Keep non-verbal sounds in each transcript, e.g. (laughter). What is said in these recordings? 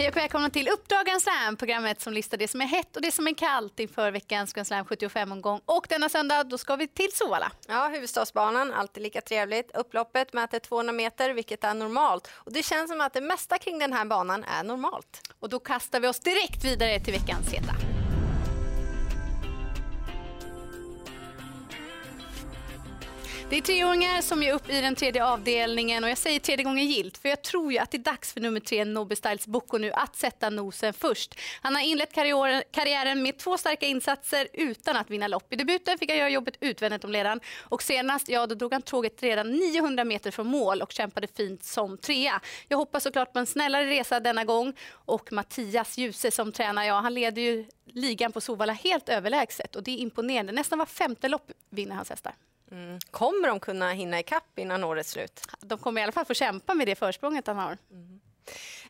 Hej och välkomna till Uppdrag Grand Slam, programmet som listar det som är hett och det som är kallt inför veckans Grand Slam 75-omgång. Och denna söndag då ska vi till Sovalla. Ja, huvudstadsbanan, alltid lika trevligt. Upploppet mäter 200 meter, vilket är normalt. Och det känns som att det mesta kring den här banan är normalt. Och då kastar vi oss direkt vidare till veckans heta. Det är treåringar som är upp i den tredje avdelningen och jag säger tredje gången gilt för jag tror ju att det är dags för nummer tre Nobby Styles Boko nu att sätta nosen först. Han har inlett karriären med två starka insatser utan att vinna lopp. I debuten fick han göra jobbet utvändigt om ledaren och senast ja, då drog han tåget redan 900 meter från mål och kämpade fint som trea. Jag hoppas såklart på en snällare resa denna gång och Mattias Djuse som tränar, ja han leder ju ligan på Sovalla helt överlägset och det är imponerande. Nästan var femte lopp vinner hans hästar. Mm. Kommer de kunna hinna ikapp innan årets slut? De kommer i alla fall få kämpa med det försprånget han har. Mm.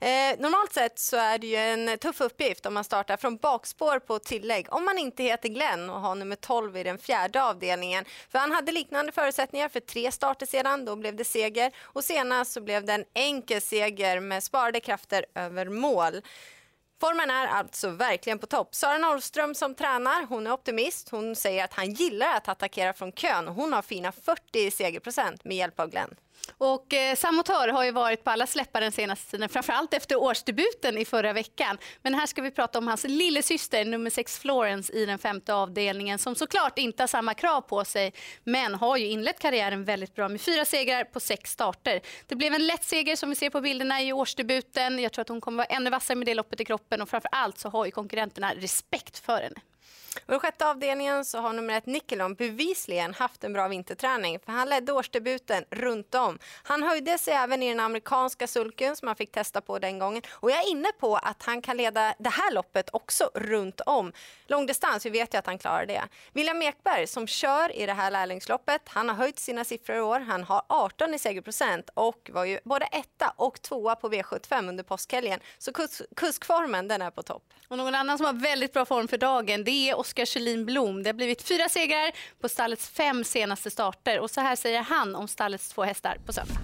Eh, normalt sett så är det ju en tuff uppgift om man startar från bakspår på tillägg om man inte heter Glenn och har nummer 12 i den fjärde avdelningen. För han hade liknande förutsättningar för tre starter sedan, då blev det seger och senast så blev det en enkel seger med sparade krafter över mål. Formen är alltså verkligen på topp. Sara Norrström som tränar, hon är optimist. Hon säger att han gillar att attackera från kön. Hon har fina 40 segerprocent med hjälp av Glenn. Och eh, Samotör har ju varit på alla släppar den senaste tiden, framförallt efter årsdebuten i förra veckan. Men här ska vi prata om hans lillasyster, nummer 6 Florence i den femte avdelningen, som såklart inte har samma krav på sig, men har ju inlett karriären väldigt bra med fyra segrar på sex starter. Det blev en lätt seger som vi ser på bilderna i årsdebuten. Jag tror att hon kommer vara ännu vassare med det loppet i kroppen och framför allt så har ju konkurrenterna respekt för henne. Och I sjätte avdelningen så har nummer ett Nickelon bevisligen haft en bra vinterträning för han ledde årsdebuten runt om. Han höjde sig även i den amerikanska sulken som han fick testa på den gången och jag är inne på att han kan leda det här loppet också runt om. Långdistans, vi vet ju att han klarar det. William Ekberg som kör i det här lärlingsloppet, han har höjt sina siffror i år. Han har 18 i segerprocent och var ju både etta och tvåa på V75 under påskhelgen. Så kus kuskformen den är på topp. Och någon annan som har väldigt bra form för dagen det är Oskar Kjellin Blom. Det har blivit fyra segrar på stallets fem senaste starter och så här säger han om stallets två hästar på söndag.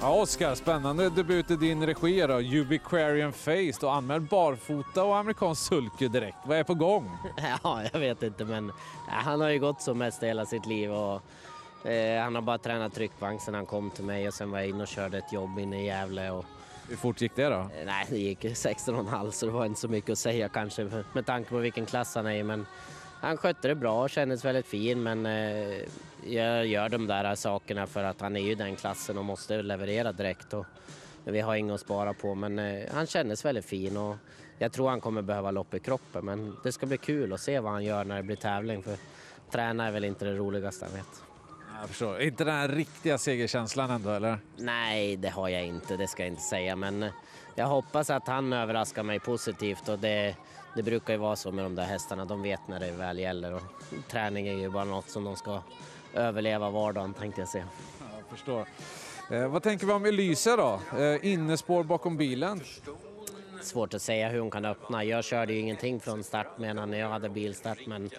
Ja, Oskar, spännande debut i din regi då. Ubiquarian Face. Du anmäld barfota och amerikansk sulke direkt. Vad är på gång? (laughs) Ja, jag vet inte, men han har ju gått som mest hela sitt liv och eh, han har bara tränat tryckvagn sedan han kom till mig och sen var jag inne och körde ett jobb inne i Gävle och hur fort gick det då? Nej, det gick 16,5 så det var inte så mycket att säga kanske med tanke på vilken klass han är i. Men han skötte det bra och kändes väldigt fin men eh, jag gör de där sakerna för att han är ju den klassen och måste leverera direkt. Och vi har inget att spara på men eh, han kändes väldigt fin och jag tror han kommer behöva lopp i kroppen men det ska bli kul att se vad han gör när det blir tävling för träna är väl inte det roligaste han vet. Jag förstår. Inte den här riktiga segerkänslan ändå, eller? Nej, det har jag inte, det ska jag inte säga. Men jag hoppas att han överraskar mig positivt och det, det brukar ju vara så med de där hästarna. De vet när det väl gäller och träning är ju bara något som de ska överleva vardagen tänkte jag säga. Jag förstår. Eh, vad tänker vi om Elysia då? Eh, innespår bakom bilen? Svårt att säga hur hon kan öppna. Jag körde ju ingenting från start medan jag hade bilstart men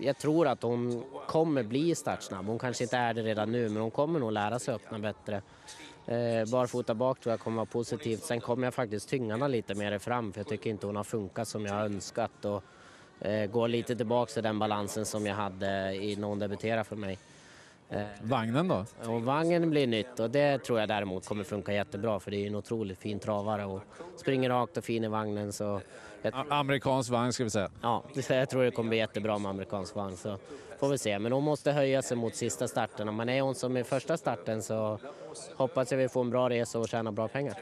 jag tror att hon kommer bli startsnabb. Hon kanske inte är det redan nu, men hon kommer nog lära sig öppna bättre. Eh, barfota bak tror jag kommer vara positivt. Sen kommer jag faktiskt tyngarna lite mer fram, för jag tycker inte hon har funkat som jag önskat. Och, eh, går lite tillbaka till den balansen som jag hade i när hon debuterade för mig. Eh, vagnen då? Och vagnen blir nytt och det tror jag däremot kommer funka jättebra för det är en otroligt fin travare och springer rakt och fin i vagnen. Så Amerikansk vagn ska vi säga. Ja, jag tror det kommer bli jättebra med amerikansk vagn så får vi se. Men hon måste höja sig mot sista starten. Men är hon som i första starten så hoppas jag vi får en bra resa och tjänar bra pengar.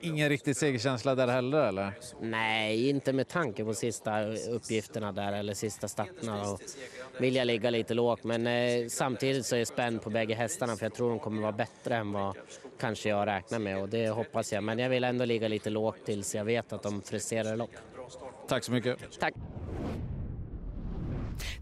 Ingen riktig segerkänsla där heller eller? Nej, inte med tanke på sista uppgifterna där eller sista starterna. Och vill jag ligga lite lågt men eh, samtidigt så är jag spänd på bägge hästarna för jag tror de kommer vara bättre än vad kanske jag räknar med och det hoppas jag. Men jag vill ändå ligga lite lågt tills jag vet att de presterar lopp. Tack så mycket. Tack.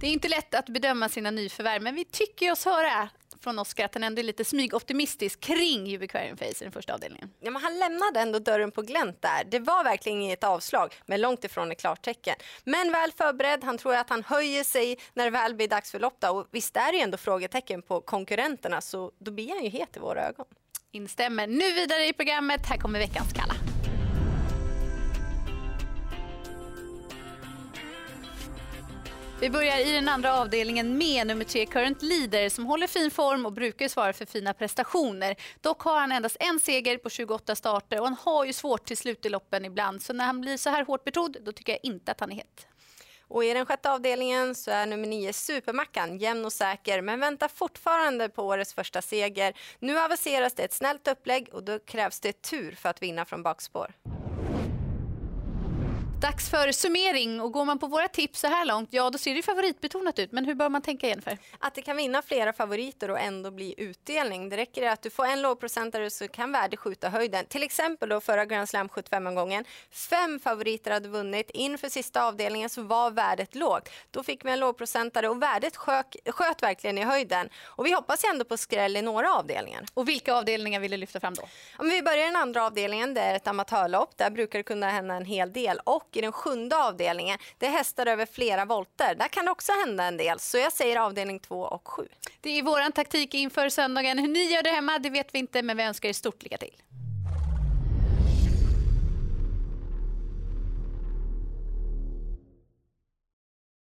Det är inte lätt att bedöma sina nyförvärv men vi tycker oss höra från Oscar att han ändå är lite smygoptimistisk kring Ubiquarian Face i den första avdelningen. Ja, men han lämnade ändå dörren på glänt där. Det var verkligen inget avslag, men långt ifrån ett klartecken. Men väl förberedd, han tror att han höjer sig när det väl blir dags för lopp. Då. Och visst är det ändå frågetecken på konkurrenterna, så då blir han ju het i våra ögon. Instämmer. Nu vidare i programmet. Här kommer veckans Kalla. Vi börjar i den andra avdelningen med nummer tre Current Leader som håller fin form och brukar svara för fina prestationer. Dock har han endast en seger på 28 starter och han har ju svårt till slut i loppen ibland. Så när han blir så här hårt betrodd, då tycker jag inte att han är het. Och I den sjätte avdelningen så är nummer nio Supermackan jämn och säker men väntar fortfarande på årets första seger. Nu aviseras det ett snällt upplägg och då krävs det tur för att vinna från bakspår. Dags för summering och går man på våra tips så här långt, ja då ser det favoritbetonat ut. Men hur bör man tänka Jennifer? Att det kan vinna flera favoriter och ändå bli utdelning. Det räcker att du får en lågprocentare så kan värde skjuta höjden. Till exempel då förra Grand Slam 75-gången. Fem favoriter hade vunnit. Inför sista avdelningen så var värdet lågt. Då fick vi en lågprocentare och värdet sköt, sköt verkligen i höjden. Och vi hoppas ändå på skräll i några avdelningar. Och vilka avdelningar vill du lyfta fram då? Om vi börjar i den andra avdelningen, det är ett amatörlopp. Där brukar det kunna hända en hel del. Och i den sjunde avdelningen, det är hästar över flera volter. Där kan det också hända en del. Så jag säger avdelning två och sju. Det är vår taktik inför söndagen. Hur ni gör det hemma, det vet vi inte, men vi önskar er stort lycka till.